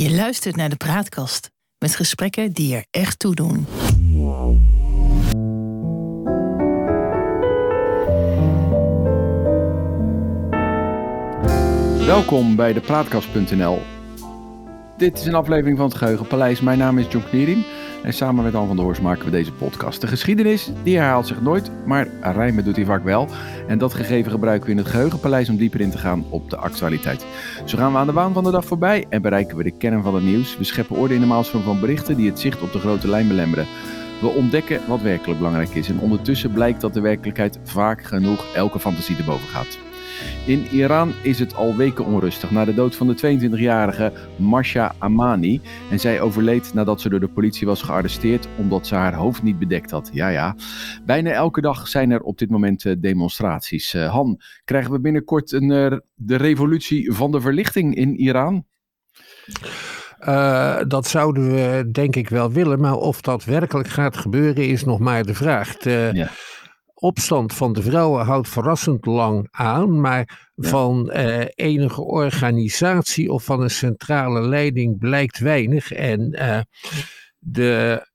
Je luistert naar de Praatkast met gesprekken die er echt toe doen. Welkom bij de Praatkast.nl. Dit is een aflevering van het Geheugenpaleis. Mijn naam is John Knierim en samen met Anne van der Horst maken we deze podcast. De geschiedenis die herhaalt zich nooit, maar rijmen doet hij vaak wel. En dat gegeven gebruiken we in het Geheugenpaleis om dieper in te gaan op de actualiteit. Zo gaan we aan de waan van de dag voorbij en bereiken we de kern van het nieuws. We scheppen orde in de maalstroom van berichten die het zicht op de grote lijn belemmeren. We ontdekken wat werkelijk belangrijk is en ondertussen blijkt dat de werkelijkheid vaak genoeg elke fantasie te boven gaat. In Iran is het al weken onrustig na de dood van de 22-jarige Masha Amani. En zij overleed nadat ze door de politie was gearresteerd omdat ze haar hoofd niet bedekt had. Ja, ja. Bijna elke dag zijn er op dit moment eh, demonstraties. Uh, Han, krijgen we binnenkort een, uh, de revolutie van de verlichting in Iran? Uh, dat zouden we denk ik wel willen, maar of dat werkelijk gaat gebeuren is nog maar de vraag. De, ja opstand van de vrouwen houdt verrassend lang aan, maar van eh, enige organisatie of van een centrale leiding blijkt weinig. En eh, de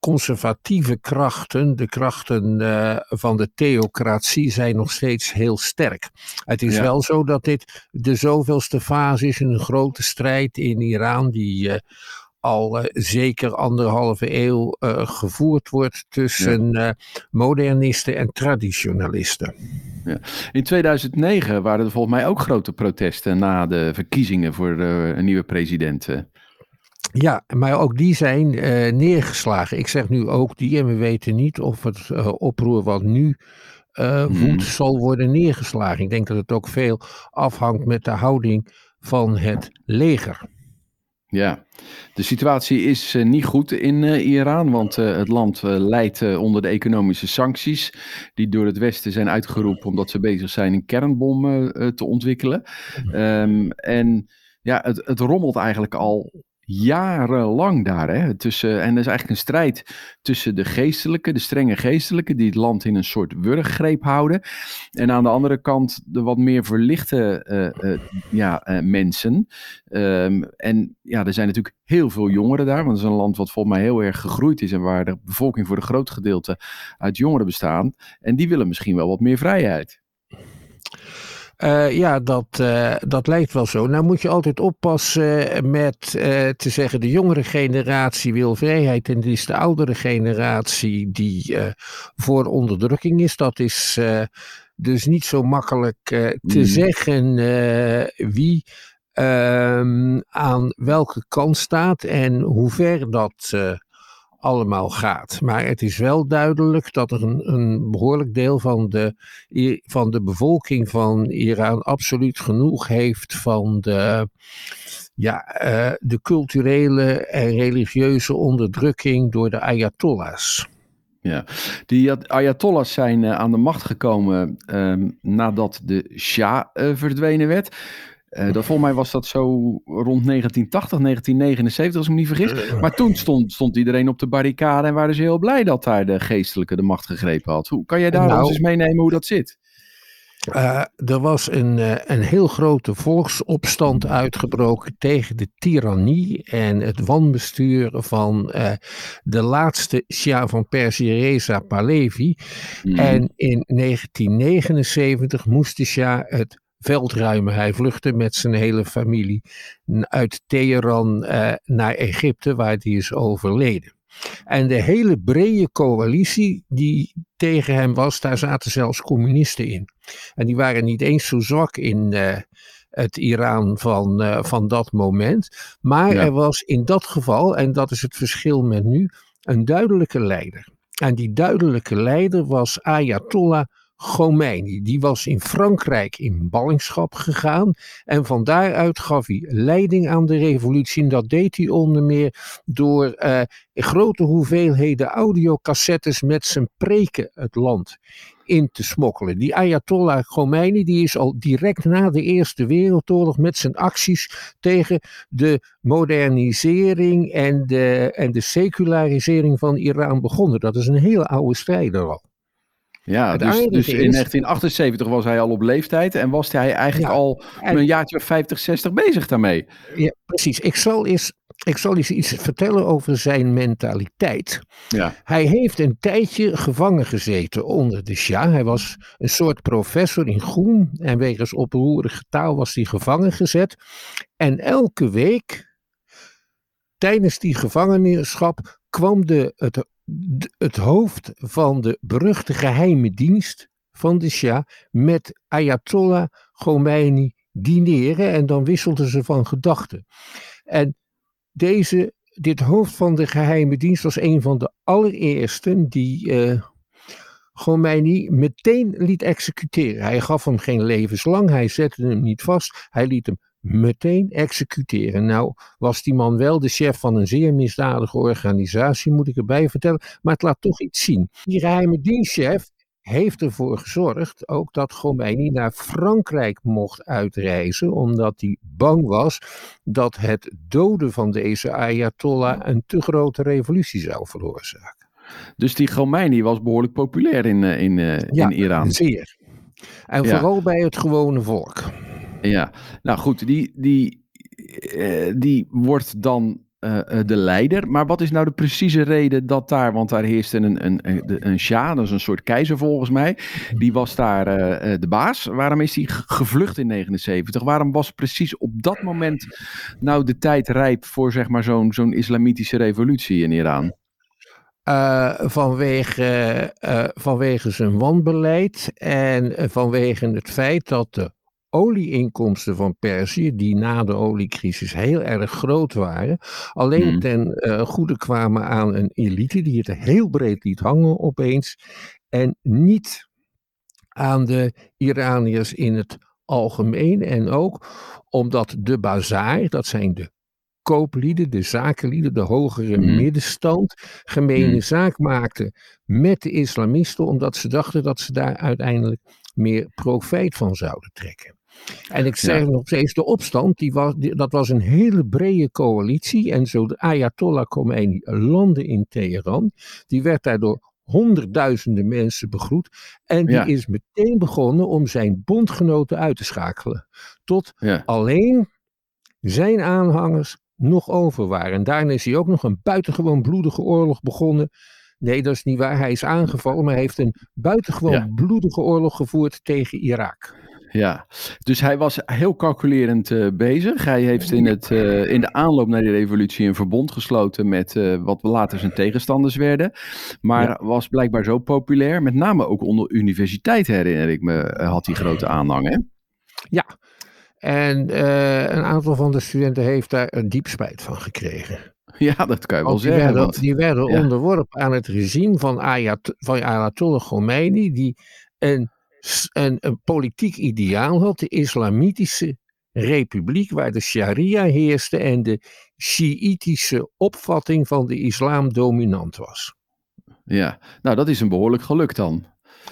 conservatieve krachten, de krachten uh, van de theocratie, zijn nog steeds heel sterk. Het is ja. wel zo dat dit de zoveelste fase is in een grote strijd in Iran, die al uh, zeker anderhalve eeuw uh, gevoerd wordt tussen ja. uh, modernisten en traditionalisten. Ja. In 2009 waren er volgens mij ook grote protesten na de verkiezingen voor een nieuwe president. Ja, maar ook die zijn neergeslagen. Ik zeg nu ook die en we weten niet of het oproer wat nu woedt hmm. zal worden neergeslagen. Ik denk dat het ook veel afhangt met de houding van het leger. Ja, de situatie is uh, niet goed in uh, Iran, want uh, het land leidt onder de economische sancties die door het Westen zijn uitgeroepen omdat ze bezig zijn een kernbom te ontwikkelen. Um, en ja, het, het rommelt eigenlijk al jarenlang daar. Hè? Tussen, en er is eigenlijk een strijd tussen de geestelijke, de strenge geestelijke, die het land in een soort wurggreep houden. En aan de andere kant de wat meer verlichte uh, uh, ja, uh, mensen. Um, en ja, er zijn natuurlijk heel veel jongeren daar, want het is een land wat volgens mij heel erg gegroeid is en waar de bevolking voor een groot gedeelte uit jongeren bestaan. En die willen misschien wel wat meer vrijheid. Uh, ja, dat, uh, dat lijkt wel zo. Nou moet je altijd oppassen met uh, te zeggen de jongere generatie wil vrijheid en het is de oudere generatie die voor onderdrukking is. Dat is dus niet zo makkelijk te mm. zeggen wie ehm, aan welke kant staat en hoe ver dat allemaal gaat. Maar het is wel duidelijk dat er een, een behoorlijk deel van de, van de bevolking van Iran absoluut genoeg heeft van de, ja, uh, de culturele en religieuze onderdrukking door de Ayatollahs. Ja, die Ayatollahs zijn uh, aan de macht gekomen uh, nadat de Shah uh, verdwenen werd. Uh, dat, volgens mij was dat zo rond 1980, 1979, als ik me niet vergis. Maar toen stond, stond iedereen op de barricade en waren ze heel blij dat daar de geestelijke de macht gegrepen had. Hoe kan jij daar nou, ons eens meenemen hoe dat zit? Uh, er was een, uh, een heel grote volksopstand uitgebroken tegen de tirannie en het wanbestuur van uh, de laatste Shah van Perzië, Reza Pahlavi. Mm. En in 1979 moest de Shah het veldruimen. Hij vluchtte met zijn hele familie uit Teheran uh, naar Egypte, waar hij is overleden. En de hele brede coalitie die tegen hem was, daar zaten zelfs communisten in. En die waren niet eens zo zwak in uh, het Iran van, uh, van dat moment. Maar ja. er was in dat geval, en dat is het verschil met nu, een duidelijke leider. En die duidelijke leider was Ayatollah Khomeini. Die was in Frankrijk in ballingschap gegaan en van daaruit gaf hij leiding aan de revolutie. En dat deed hij onder meer door uh, grote hoeveelheden audiocassettes met zijn preken het land in te smokkelen. Die Ayatollah Khomeini die is al direct na de Eerste Wereldoorlog met zijn acties tegen de modernisering en de, en de secularisering van Iran begonnen. Dat is een hele oude strijder al. Ja, dus, dus in 1978 was hij al op leeftijd en was hij eigenlijk al een jaartje 50, 60 bezig daarmee. Ja, precies. Ik zal eens, ik zal eens iets vertellen over zijn mentaliteit. Ja. Hij heeft een tijdje gevangen gezeten onder de Shah. Hij was een soort professor in groen en wegens oproerige taal was hij gevangen gezet. En elke week tijdens die gevangenschap kwam de, het het hoofd van de beruchte geheime dienst van de Shah met Ayatollah Khomeini dineren en dan wisselden ze van gedachten. En deze, dit hoofd van de geheime dienst was een van de allereersten die uh, Khomeini meteen liet executeren. Hij gaf hem geen levenslang, hij zette hem niet vast, hij liet hem meteen executeren. Nou was die man wel de chef van een zeer misdadige organisatie, moet ik erbij vertellen, maar het laat toch iets zien. Die geheime dienstchef heeft ervoor gezorgd ook dat Khomeini naar Frankrijk mocht uitreizen, omdat hij bang was dat het doden van deze Ayatollah een te grote revolutie zou veroorzaken. Dus die Khomeini was behoorlijk populair in, eh, in, eh, in Iran. zeer. En vooral bij het gewone volk. Ja, nou goed, die, die, uh, die wordt dan uh, de leider. Maar wat is nou de precieze reden dat daar, want daar heerste een, een, een, een Shah, dat is een soort keizer volgens mij, die was daar uh, de baas. Waarom is hij gevlucht in 79? Waarom was precies op dat moment nou de tijd rijp voor zeg maar zo'n zo'n islamitische revolutie in Iran? Uh, vanwege, vanwege zijn wanbeleid en vanwege het feit dat de olieinkomsten van Perzië, die na de oliecrisis heel erg groot waren, alleen hmm. ten uh, goede kwamen aan een elite die het heel breed liet hangen opeens en niet aan de Iraniërs in het algemeen. En ook omdat de bazaar, dat zijn de kooplieden, de zakenlieden, de hogere hmm. middenstand, gemene hmm. zaak maakten met de islamisten, omdat ze dachten dat ze daar uiteindelijk meer profijt van zouden trekken. En ik zeg nog steeds, de opstand, die was, dat was een hele brede coalitie. En zo de Ayatollah Khomeini landde in Teheran. Die werd daardoor honderdduizenden mensen begroet. En die is meteen begonnen om zijn bondgenoten uit te schakelen. Tot alleen zijn aanhangers nog over waren. En daarna is hij ook nog een buitengewoon bloedige oorlog begonnen. Nee, dat is niet waar. Hij is aangevallen, maar hij heeft een buitengewoon bloedige oorlog gevoerd tegen Irak ja. Dus hij was heel calculerend uh, bezig. Hij heeft in, het, uh, in de aanloop naar die revolutie een verbond gesloten met uh, wat later zijn tegenstanders werden. Maar ja. was blijkbaar zo populair, met name ook onder universiteit herinner ik me, had hij grote aanhang. Hè? Ja, en een aantal van de studenten heeft daar een diep spijt van gekregen. Ja, dat kan je wel die zeggen. Werden, want, die werden ja. onderworpen aan het regime van, Ayat, van Ayatollah Khomeini, die een een, een politiek ideaal had, de islamitische republiek, waar de sharia heerste en de Shiïtische opvatting van de islam dominant was. Ja, nou dat is hem behoorlijk gelukt dan.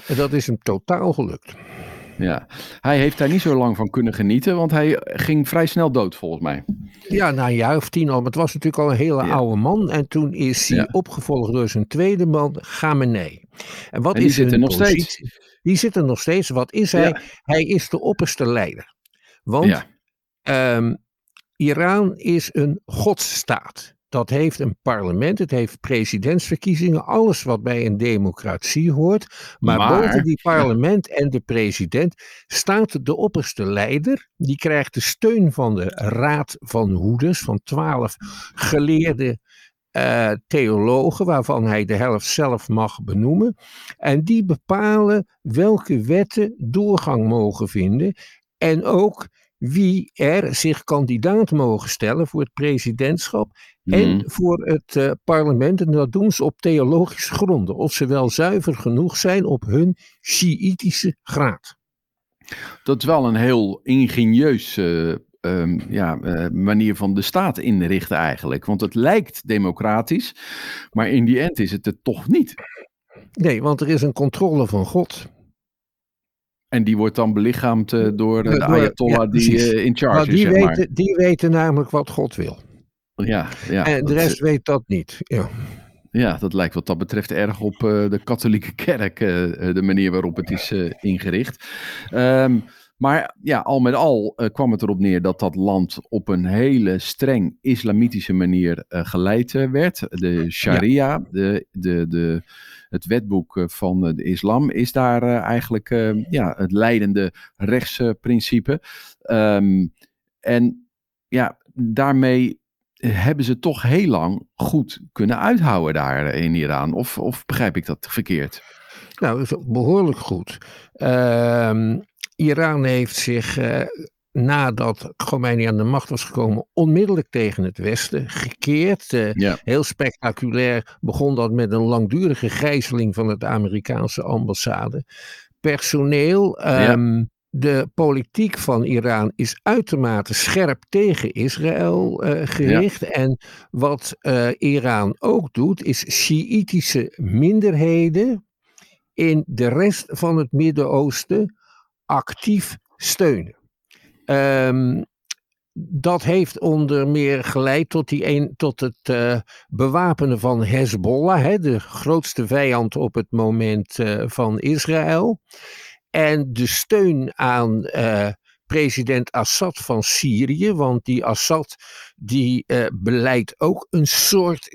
En dat is hem totaal gelukt. Ja, hij heeft daar niet zo lang van kunnen genieten, want hij ging vrij snel dood volgens mij. Ja, na een jaar of tien al. Maar het was natuurlijk al een hele ja. oude man. En toen is hij ja. opgevolgd door zijn tweede man, Gamenei. En wat en is zit er nog positie? steeds. Die zit er nog steeds. Wat is hij? Ja. Hij is de opperste leider. Want um, Iran is een godsstaat. Dat heeft een parlement, het heeft presidentsverkiezingen, alles wat bij een democratie hoort. Maar, maar boven die parlement ja. en de president staat de opperste leider. Die krijgt de steun van de Raad van Hoeders, van twaalf geleerde uh, theologen, waarvan hij de helft zelf mag benoemen. En die bepalen welke wetten doorgang mogen vinden. En ook wie er zich kandidaat mogen stellen voor het presidentschap en Mhm. voor het uh, parlement. En dat doen ze op theologische gronden. Of ze wel zuiver genoeg zijn op hun Shiïtische graad. Dat is wel een heel ingenieus uh, um, ja, uh, manier van de staat inrichten eigenlijk. Want het lijkt democratisch, maar in die end is het het toch niet. Nee, want er is een controle van God. En die wordt dan belichaamd uh, door de Ayatollah ja, die uh, in charge die is. Zeg weten, maar. Die weten namelijk wat God wil. Ja, ja. En de rest weet dat niet. Ja. ja, dat lijkt wat dat betreft erg op de katholieke kerk, de manier waarop het is ingericht. Um, maar ja, al met al uh, kwam het erop neer dat dat land op een hele streng islamitische manier uh, geleid uh, werd. De sharia, de, de, de, het wetboek van de islam, is daar eigenlijk ja, het leidende rechtsprincipe. Um, en ja, daarmee hebben ze toch heel lang goed kunnen uithouden daar in Iran. Of, of begrijp ik dat verkeerd? Nou, behoorlijk goed. Uh, Iran heeft zich uh, nadat Khomeini aan de macht was gekomen, onmiddellijk tegen het Westen gekeerd. Uh, Heel spectaculair begon dat met een langdurige gijzeling van het Amerikaanse ambassade. Personeel. Um, De politiek van Iran is uitermate scherp tegen Israël uh, gericht. En wat Iran ook doet, is Sjiitische minderheden in de rest van het Midden-Oosten actief steunen. Um, dat heeft onder meer geleid tot, die een, tot het uh, bewapenen van Hezbollah, hè, de grootste vijand op het moment uh, van Israël. En de steun aan uh, president Assad van Syrië, want die Assad die beleidt ook een soort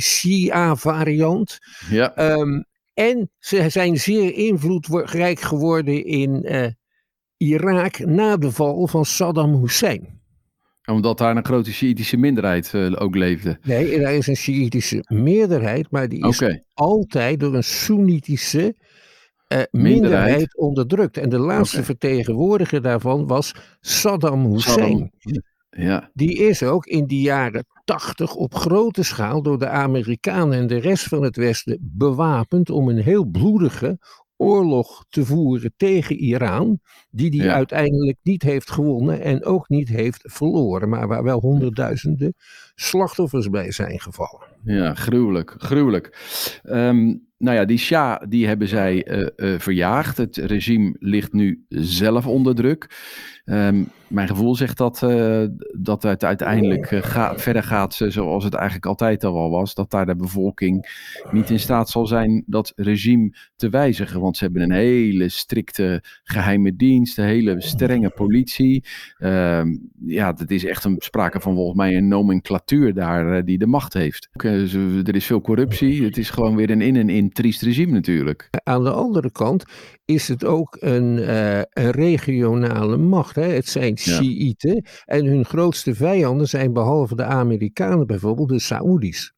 Shia-variant. Ja. Um, en ze zijn zeer invloedrijk geworden in uh, Irak na de val van Saddam Hussein. Omdat daar een grote Sjiitische minderheid uh, ook leefde. Nee, er is een Sjiitische meerderheid, maar die is okay. altijd door een Soenitische uh, minderheid. minderheid. onderdrukt. En de laatste okay. vertegenwoordiger daarvan was Saddam Hussein. Saddam. Ja. Die is ook in die jaren 80 op grote schaal door de Amerikanen en de rest van het Westen bewapend om een heel bloedige oorlog te voeren tegen Iran, die die uiteindelijk niet heeft gewonnen en ook niet heeft verloren, maar waar wel honderdduizenden slachtoffers bij zijn gevallen. Ja, gruwelijk, gruwelijk. Um, nou ja, die Shah die hebben zij uh, uh, verjaagd. Het regime ligt nu zelf onder druk. Um, mijn gevoel zegt dat, uh, dat het uiteindelijk ga, verder gaat zoals het eigenlijk altijd al was. Dat daar de bevolking niet in staat zal zijn dat regime te wijzigen. Want ze hebben een hele strikte geheime dienst, een hele strenge politie. Um, ja, het is echt een sprake van volgens mij een nomenclatuur daar die de macht heeft. Er is veel corruptie. Het is gewoon weer een in- en in triest regime natuurlijk. Aan de andere kant is het ook een, uh, een regionale macht. Hè? Het zijn Shiiten ja. en hun grootste vijanden zijn behalve de Amerikanen bijvoorbeeld de Saoedi's.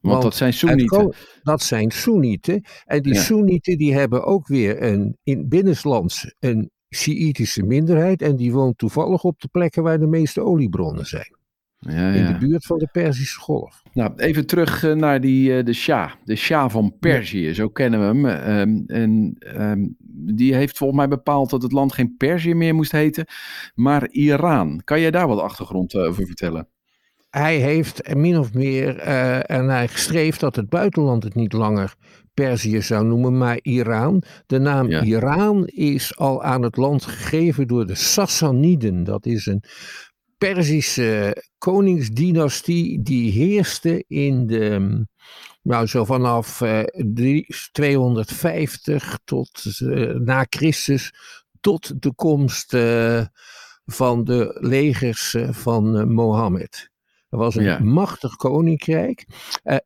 Want, Want dat zijn Soenieten. Dat zijn Soenieten. En die ja. Soenieten die hebben ook weer een, in binnenlands een Shiïtische minderheid. En die woont toevallig op de plekken waar de meeste oliebronnen zijn. Ja, in de buurt van de Perzische Golf. Nou, even terug uh, naar die, uh, de Shah. De Shah van Perzië, zo kennen we hem. Um, en um, die heeft volgens mij bepaald dat het land geen Perzië meer moest heten, maar Iran. Kan jij daar wat achtergrond uh, over vertellen? Hij heeft min of meer ernaar gestreefd dat het buitenland het niet langer Perzië zou noemen, maar Iran. De naam ja. Iran is al aan het land gegeven door de Sassaniden. Dat is een Perzische koningsdynastie die heerste in de, nou zo vanaf uh, 250 tot uh, na Christus tot de komst uh, van de legers van Mohammed. Dat was een ja. machtig koninkrijk.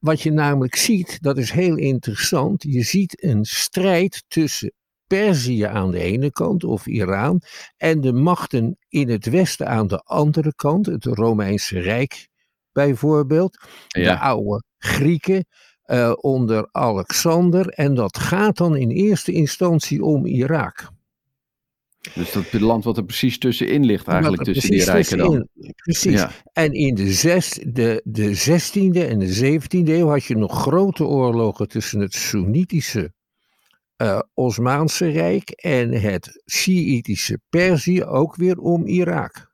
wat je namelijk ziet, dat is heel interessant. Je ziet een strijd tussen Perzië aan de ene kant, of Iran, en de machten in het westen aan de andere kant, het Romeinse Rijk bijvoorbeeld, ja. de oude Grieken uh, onder Alexander, en dat gaat dan in eerste instantie om Irak. Dus dat land wat er precies tussenin ligt eigenlijk, tussen die rijken dan. Precies. Ja. En in de, zes, de, de 16e en de 17e eeuw had je nog grote oorlogen tussen het Soenitische uh, Osmaanse Rijk en het Shiïtische Perzië ook weer om Irak.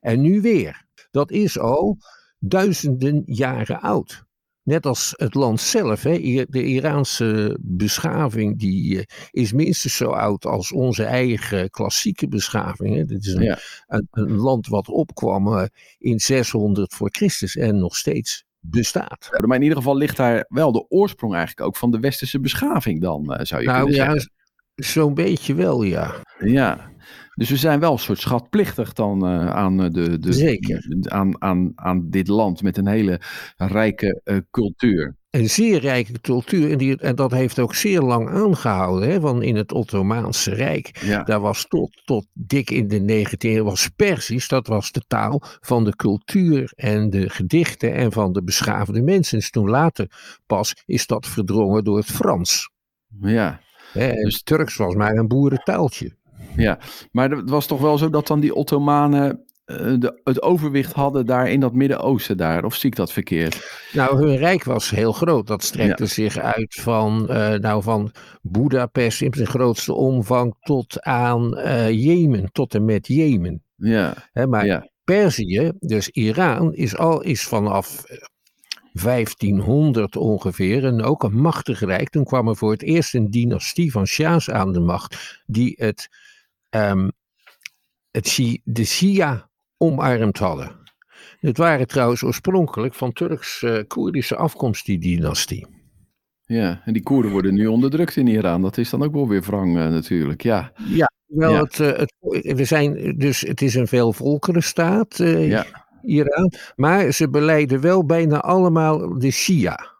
En nu weer. Dat is al duizenden jaren oud. Net als het land zelf. Hè. De Iraanse beschaving die, uh, is minstens zo oud als onze eigen klassieke beschaving. Hè. Dit is een, ja. een, een, land wat opkwam uh, in 600 voor Christus en nog steeds bestaat. Maar in ieder geval ligt daar wel de oorsprong eigenlijk ook van de westerse beschaving dan, zou je nou, kunnen ja, zeggen. Zo'n beetje wel, ja. Ja, dus we zijn wel een soort schatplichtig dan uh, aan, de, de, Zeker. Aan, aan, aan dit land met een hele rijke uh, cultuur. Een zeer rijke cultuur en, die, en dat heeft ook zeer lang aangehouden. Hè, want in het Ottomaanse Rijk, Ja. daar was tot, tot dik in de 19e eeuw, was Persisch, dat was de taal van de cultuur en de gedichten en van de beschaafde mensen. Dus toen later pas is dat verdrongen door het Frans. Ja, Hè, en Dus- Turks was maar een boerentaaltje. ja. Maar het was toch wel zo dat dan die Ottomanen de, het overwicht hadden daar in dat Midden-Oosten daar? Of zie ik dat verkeerd? Nou, hun rijk was heel groot. Dat strekte zich uit van, eh, nou, van Budapest in zijn grootste omvang tot aan eh, Jemen, tot en met Jemen. Ja, Hè, maar ja, Perzië, dus Iran, is al is vanaf eh, 1500 ongeveer en ook een machtig rijk. Toen kwam er voor het eerst een dynastie van Shahs aan de macht, die het, ehm, het de Shia omarmd hadden. Het waren trouwens oorspronkelijk van Turks-Koerdische afkomst, die dynastie. ja. En die Koerden worden nu onderdrukt in Iran. Dat is dan ook wel weer wrang eh, natuurlijk, ja. Wel, Ja. het, eh, het, we zijn, dus het is een veelvolkerenstaat, eh Ja. Iran. Maar ze beleiden wel bijna allemaal de Shia.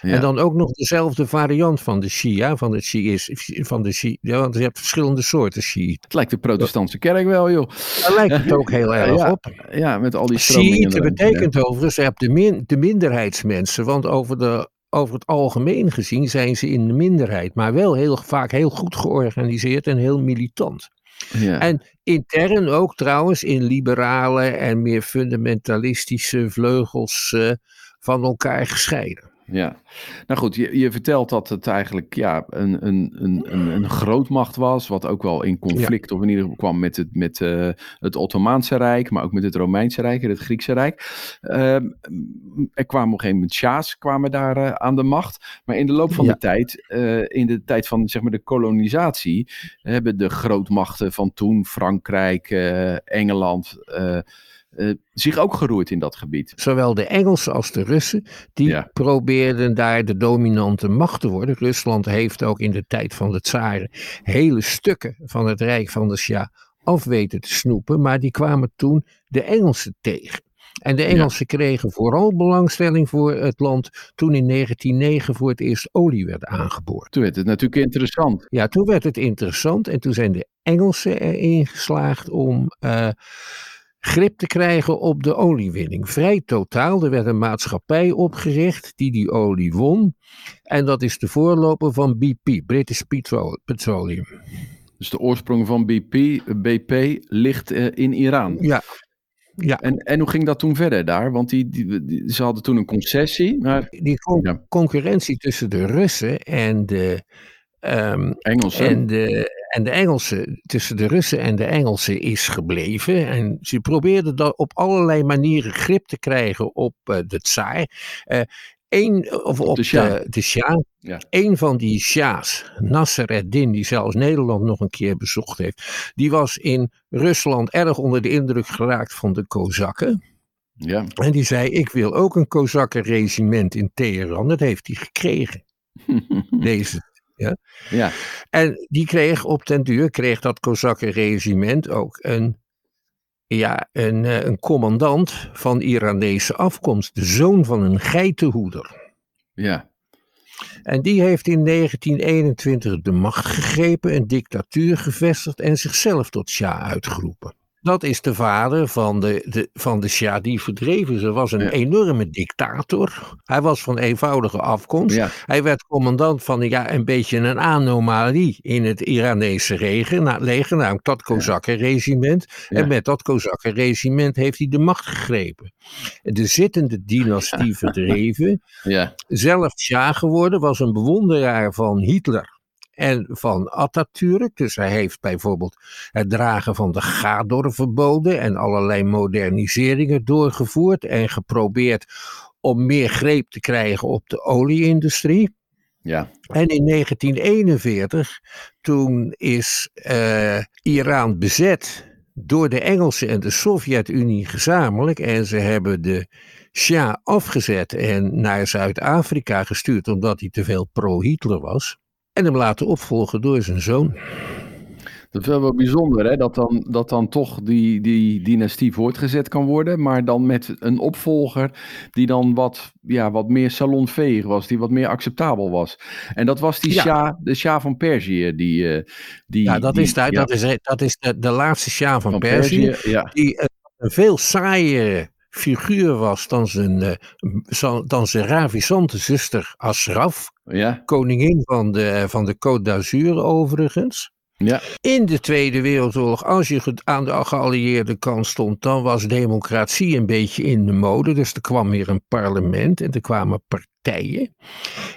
Ja. En dan ook nog dezelfde variant van de Shia, van het Shiïs, van de Shi, ja, want je hebt verschillende soorten Shiiten. Het lijkt de protestantse kerk wel, joh. Daar lijkt het ook heel erg Ja, op. Ja, met al die stromingen. Shiiten betekent overigens, je hebt de, min, de minderheidsmensen, want over, de, over het algemeen gezien zijn ze in de minderheid, maar wel heel vaak heel goed georganiseerd en heel militant. Ja. En intern ook trouwens in liberale en meer fundamentalistische vleugels eh, van elkaar gescheiden. Ja, nou goed, je, je vertelt dat het eigenlijk ja, een, een, een, een, grootmacht was, wat ook wel in conflict of in ieder geval kwam met het, met, eh, het Ottomaanse Rijk, maar ook met het Romeinse Rijk en het Griekse Rijk. Ehm, er kwamen op een gegeven moment Sjaas kwamen daar eh, aan de macht, maar in de loop van Ja. de tijd, eh, in de tijd van zeg maar de kolonisatie, hebben de grootmachten van toen, Frankrijk, Engeland, eh, zich ook geroerd in dat gebied. Zowel de Engelsen als de Russen, die Ja. probeerden daar de dominante macht te worden. Rusland heeft ook in de tijd van de tsaren hele stukken van het Rijk van de Shah af weten te snoepen, maar die kwamen toen de Engelsen tegen. En de Engelsen kregen vooral belangstelling voor het land toen in 1909 voor het eerst olie werd aangeboord. Toen werd het natuurlijk interessant. Ja, toen werd het interessant en toen zijn de Engelsen erin geslaagd om eh, grip te krijgen op de oliewinning. Vrij totaal, er werd een maatschappij opgericht die die olie won. En dat is de voorloper van BP, British Petro- Petroleum. Dus de oorsprong van BP, BP ligt eh, in Iran. Ja, ja. En, en hoe ging dat toen verder daar? Want die, die, die- ze hadden toen een concessie, maar die con- Ja. concurrentie tussen de Russen en de, ehm, Engelsen. En de, en de Engelsen, tussen de Russen en de Engelsen is gebleven. En ze probeerden dat op allerlei manieren grip te krijgen op eh, de tsaar. Eh Eén, of op, de Shah. de, de Shah. Ja. Een van die Shahs, Nasser ed-Din, die zelfs Nederland nog een keer bezocht heeft. Die was in Rusland erg onder de indruk geraakt van de Kozakken. ja. En die zei, ik wil ook een Kozakkenregiment in Teheran. Dat heeft hij gekregen, deze ja, en die kreeg op den duur, kreeg dat Kozakkenregiment ook een, ja, een, eh, een commandant van Iranese afkomst, de zoon van een geitenhoeder. ja, En die heeft in 1921 de macht gegrepen, een dictatuur gevestigd en zichzelf tot Shah uitgeroepen. Dat is de vader van de, de, van de Shah die verdreven. Hij was een Ja. enorme dictator. Hij was van eenvoudige afkomst. ja, Hij werd commandant van ja, een beetje een anomalie in het Iranese leger, na- leger namelijk dat Kozakkenregiment. Ja. En met dat Kozakkenregiment heeft hij de macht gegrepen. De zittende dynastie verdreven, ja, zelf Shah geworden, was een bewonderaar van Hitler en van Atatürk. Dus hij heeft bijvoorbeeld het dragen van de Gador verboden en allerlei moderniseringen doorgevoerd en geprobeerd om meer greep te krijgen op de olieindustrie. ja, En in 1941, toen is eh, Iran bezet door de Engelsen en de Sovjet-Unie gezamenlijk. En ze hebben de Shah afgezet en naar Zuid-Afrika gestuurd omdat hij te veel pro-Hitler was. En hem laten opvolgen door zijn zoon. Dat is wel bijzonder, hè? Dat, dan, dat dan toch die, die dynastie voortgezet kan worden, maar dan met een opvolger die dan wat, ja, wat meer salonveeg was, die wat meer acceptabel was. En dat was die Ja. Shah, de Shah van Perzië, die... eh, die Ja, dat die- is, ja, dat is, dat is de, de laatste Shah van, van Perzië. Perzië. Ja, die een, een veel saaiere figuur was dan zijn, eh, dan zijn ravissante zuster Ashraf, ja, koningin van de, van de Côte d'Azur overigens. ja, In de Tweede Wereldoorlog, als je aan de geallieerde kant stond, dan was democratie een beetje in de mode. Dus er kwam weer een parlement en er kwamen partijen.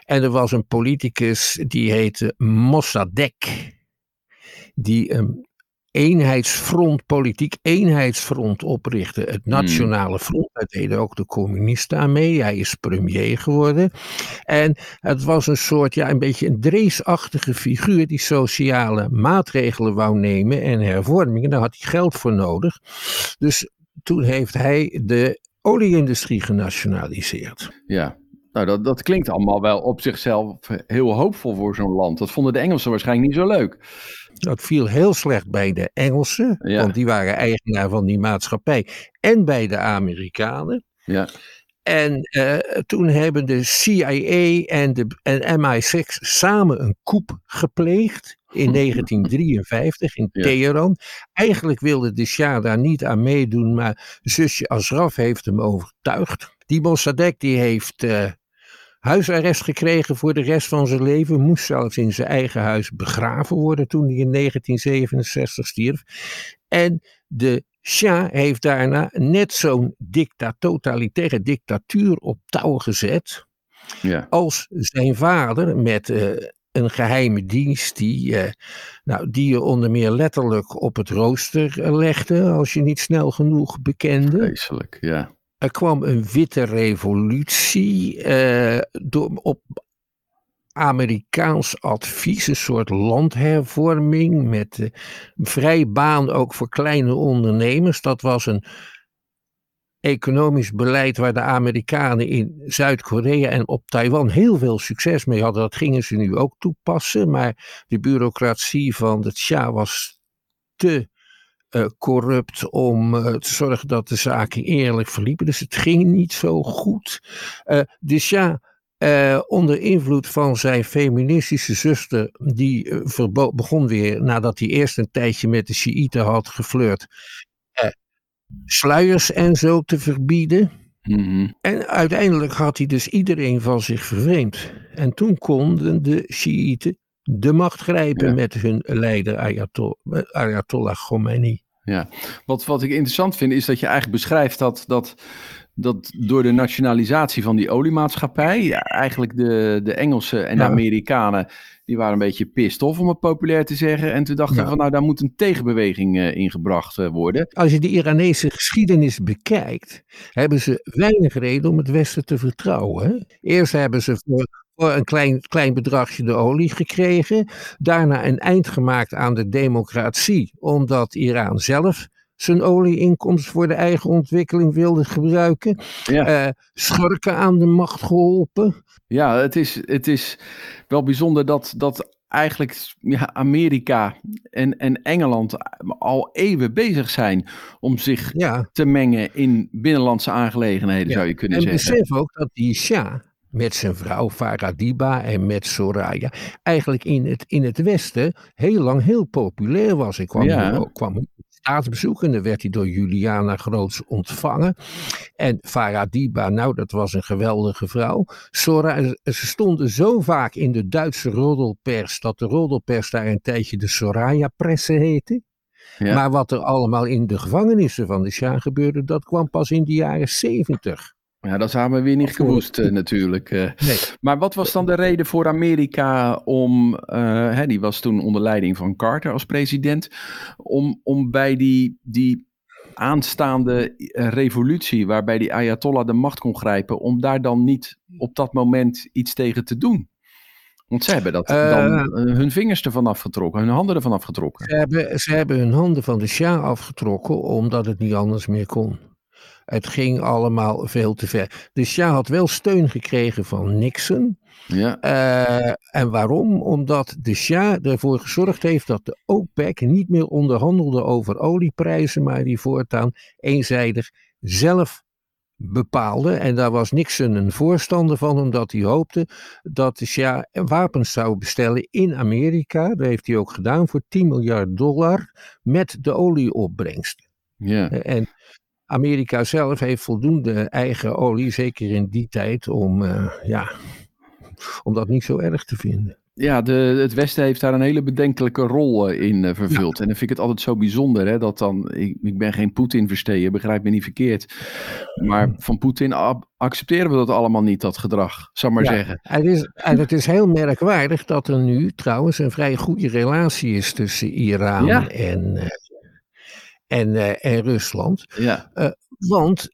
En er was een politicus die heette Mossadegh. Die een eenheidsfront, politiek eenheidsfront oprichtte. Het Nationale Front, daar deden ook de communisten aan mee. Hij is premier geworden. En het was een soort, ja, een beetje een dreesachtige figuur die sociale maatregelen wou nemen en hervormingen. Daar had hij geld voor nodig. Dus toen heeft hij de olieindustrie genationaliseerd. ja. Nou, dat, dat klinkt allemaal wel op zichzelf heel hoopvol voor zo'n land. Dat vonden de Engelsen waarschijnlijk niet zo leuk. Dat viel heel slecht bij de Engelsen, Ja. want die waren eigenaar van die maatschappij. En bij de Amerikanen. Ja, En eh, toen hebben de CIA en de en MI6 samen een coup gepleegd in 1953 in Ja. Teheran. Eigenlijk wilde de Shah daar niet aan meedoen, maar zusje Ashraf heeft hem overtuigd. Die Mossadegh die heeft eh, huisarrest gekregen voor de rest van zijn leven. Moest zelfs in zijn eigen huis begraven worden toen hij in 1967 stierf. En de Shah heeft daarna net zo'n dicta totalitaire dictatuur op touw gezet. ja. Als zijn vader met eh, een geheime dienst die, eh, nou, die je onder meer letterlijk op het rooster eh, legde. Als je niet snel genoeg bekende. Vreselijk, ja. Er kwam een witte revolutie eh, door, op Amerikaans advies, een soort landhervorming met eh, vrij baan ook voor kleine ondernemers. Dat was een economisch beleid waar de Amerikanen in Zuid-Korea en op Taiwan heel veel succes mee hadden. Dat gingen ze nu ook toepassen, maar de bureaucratie van de Shah was te eh, corrupt om eh, te zorgen dat de zaken eerlijk verliepen. Dus het ging niet zo goed. Eh, Shah, eh, onder invloed van zijn feministische zuster, die verbo- begon weer, nadat hij eerst een tijdje met de Shiiten had geflirt, sluiers en zo te verbieden. Mhm. En uiteindelijk had hij dus iedereen van zich vervreemd. En toen konden de Shiiten de macht grijpen Ja. met hun leider Ayatollah, Ayatollah Khomeini. Wat, wat ik interessant vind, is dat je eigenlijk beschrijft dat, dat, dat door de nationalisatie van die oliemaatschappij, ja, eigenlijk de, de Engelsen en de Ja. Amerikanen, die waren een beetje pissed off, om het populair te zeggen. En toen dachten Ja. van, nou, daar moet een tegenbeweging eh, ingebracht eh, worden. Als je de Iranese geschiedenis bekijkt, hebben ze weinig reden om het Westen te vertrouwen. Eerst hebben ze voor, voor een klein, klein bedragje de olie gekregen. Daarna een eind gemaakt aan de democratie, omdat Iran zelf zijn olieinkomsten voor de eigen ontwikkeling wilde gebruiken. Ja. Eh, schurken aan de macht geholpen. Ja, het is, het is wel bijzonder dat, dat eigenlijk ja, Amerika en, en Engeland al eeuwen bezig zijn om zich Ja, te mengen in binnenlandse aangelegenheden, Ja, zou je kunnen en zeggen. besef ook dat die Shah met zijn vrouw Faradiba en met Soraya eigenlijk in het, in het Westen heel lang heel populair was. Ik kwam, Ja. kwam staatsbezoek en dan werd hij door Juliana groots ontvangen. En Faradiba, nou dat was een geweldige vrouw. Soraya, ze stonden zo vaak in de Duitse roddelpers dat de roddelpers daar een tijdje de Soraya-pressen heette. Ja. Maar wat er allemaal in de gevangenissen van de Shah gebeurde, dat kwam pas in de jaren zeventig. Ja, dat hebben we weer niet gewoest eh, natuurlijk. eh. Nee. Maar wat was dan de reden voor Amerika om, eh, hè, die was toen onder leiding van Carter als president, om, om bij die, die aanstaande revolutie, waarbij die Ayatollah de macht kon grijpen, om daar dan niet op dat moment iets tegen te doen? Want ze hebben dat dan hun vingers ervan afgetrokken, hun handen ervan afgetrokken. Ze hebben, ze hebben hun handen van de Shah afgetrokken omdat het niet anders meer kon. Het ging allemaal veel te ver. De Shah had wel steun gekregen van Nixon. Ja. Uh, en waarom? Omdat de Shah ervoor gezorgd heeft dat de OPEC niet meer onderhandelde over olieprijzen, maar die voortaan eenzijdig zelf bepaalde. En daar was Nixon een voorstander van, omdat hij hoopte dat de Shah wapens zou bestellen in Amerika. Dat heeft hij ook gedaan voor 10 miljard dollar met de olieopbrengsten. Ja. En Amerika zelf heeft voldoende eigen olie, zeker in die tijd, om, uh, ja, om dat niet zo erg te vinden. Ja, de, het Westen heeft daar een hele bedenkelijke rol eh, in uh, vervuld. En dan vind ik het altijd zo bijzonder, hè, dat dan, ik, ik ben geen Poetin-versteer, begrijp me niet verkeerd. Maar van Poetin accepteren we dat allemaal niet, dat gedrag, zal maar ja, zeggen. Het is, en het is heel merkwaardig dat er nu trouwens een vrij goede relatie is tussen Iran Ja. en, en, en Rusland. Ja, want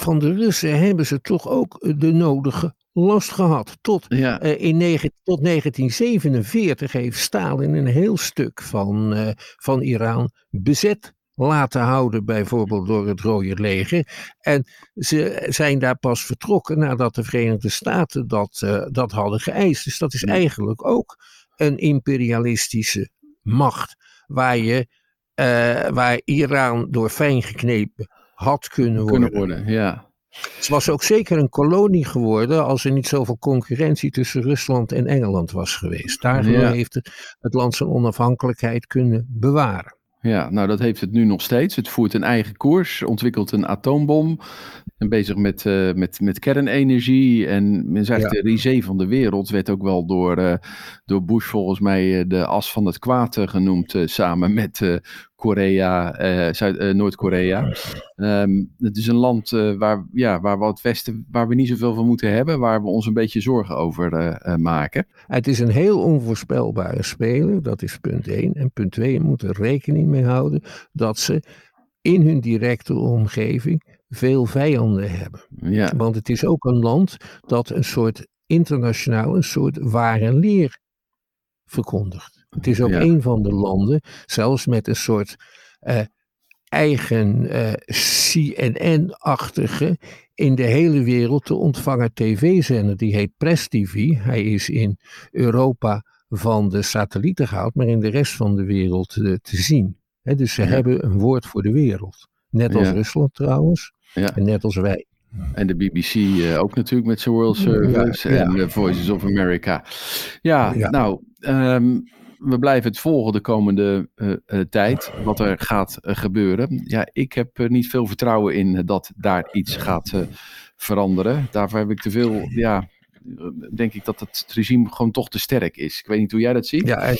van de Russen hebben ze toch ook de nodige last gehad. Tot, ja, uh, in negen, tot 1947 heeft Stalin een heel stuk van, uh, van Iran bezet laten houden, bijvoorbeeld door het Rode Leger. En ze zijn daar pas vertrokken nadat de Verenigde Staten dat, uh, dat hadden geëist. Dus dat is eigenlijk ook een imperialistische macht, waar, je, waar Iran door fijn geknepen had kunnen worden. kunnen worden, ja. Het was ook zeker een kolonie geworden als er niet zoveel concurrentie tussen Rusland en Engeland was geweest. Daardoor Ja. heeft het land zijn onafhankelijkheid kunnen bewaren. Ja, nou dat heeft het nu nog steeds. Het voert een eigen koers, ontwikkelt een atoombom. En bezig met, eh, met, met kernenergie. En men zegt Ja. de risée van de wereld werd ook wel door, eh, door Bush volgens mij eh, de as van het kwaad genoemd. samen met Korea, eh, Zuid- eh, Noord-Korea. Ehm, het is een land eh, waar, ja, waar we het Westen, waar we niet zoveel van moeten hebben. Waar we ons een beetje zorgen over maken. Het is een heel onvoorspelbare speler, dat is punt 1. En punt 2, je moet er rekening mee houden dat ze in hun directe omgeving veel vijanden hebben. Ja, Want het is ook een land dat een soort internationaal, een soort ware leer verkondigt. Het is ook Ja. een van de landen, zelfs met een soort eh, eigen eh, CNN-achtige, in de hele wereld te ontvangen tv-zender. Die heet Press TV. Hij is in Europa van de satellieten gehaald, maar in de rest van de wereld eh, te zien. Dus ze Ja. hebben een woord voor de wereld. Net als Ja. Rusland trouwens, en net als wij. En de BBC ook natuurlijk met zijn World Service Ja, ja. en Voices of America. Ja, Ja. nou, ehm, we blijven het volgen de komende eh, eh, tijd, wat er gaat eh, gebeuren. Ja, ik heb niet veel vertrouwen in dat daar iets gaat veranderen. Daarvoor heb ik te veel, ja, denk ik dat het regime gewoon toch te sterk is. Ik weet niet hoe jij dat ziet. Ja, en-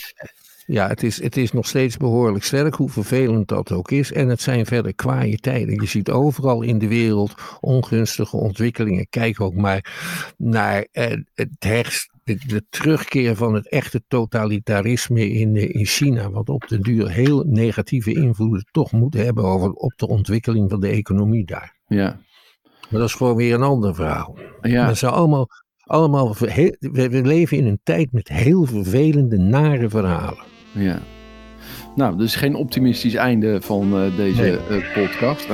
ja het, is, het is nog steeds behoorlijk sterk, hoe vervelend dat ook is. En het zijn verder kwaaie tijden. Je ziet overal in de wereld ongunstige ontwikkelingen. Kijk ook maar naar het herst, de, de terugkeer van het echte totalitarisme in, eh, in China. Wat op de duur heel negatieve invloeden toch moet hebben over, op de ontwikkeling van de economie daar. Ja, Maar dat is gewoon weer een ander verhaal. ja, Dat zijn allemaal, allemaal heel- we, we leven in een tijd met heel vervelende, nare verhalen. ja. Nou, dus geen optimistisch einde van eh, deze Nee. eh, podcast.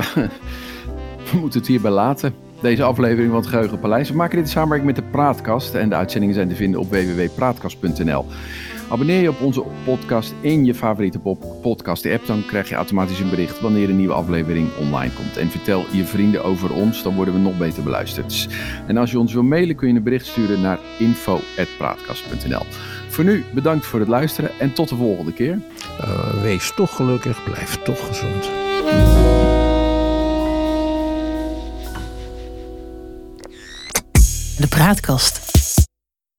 We moeten het hierbij laten. Deze aflevering van het Geheugenpaleis. We maken dit in samenwerking met de Praatkast. En de uitzendingen zijn te vinden op www.praatkast.nl. Abonneer je op onze podcast in je favoriete pop- podcast-app. Dan krijg je automatisch een bericht wanneer een nieuwe aflevering online komt. En vertel je vrienden over ons, dan worden we nog beter beluisterd. En als je ons wil mailen kun je een bericht sturen naar info.praatkast.nl. Voor nu bedankt voor het luisteren en tot de volgende keer. Uh, wees toch gelukkig, blijf toch gezond. De Praatkast.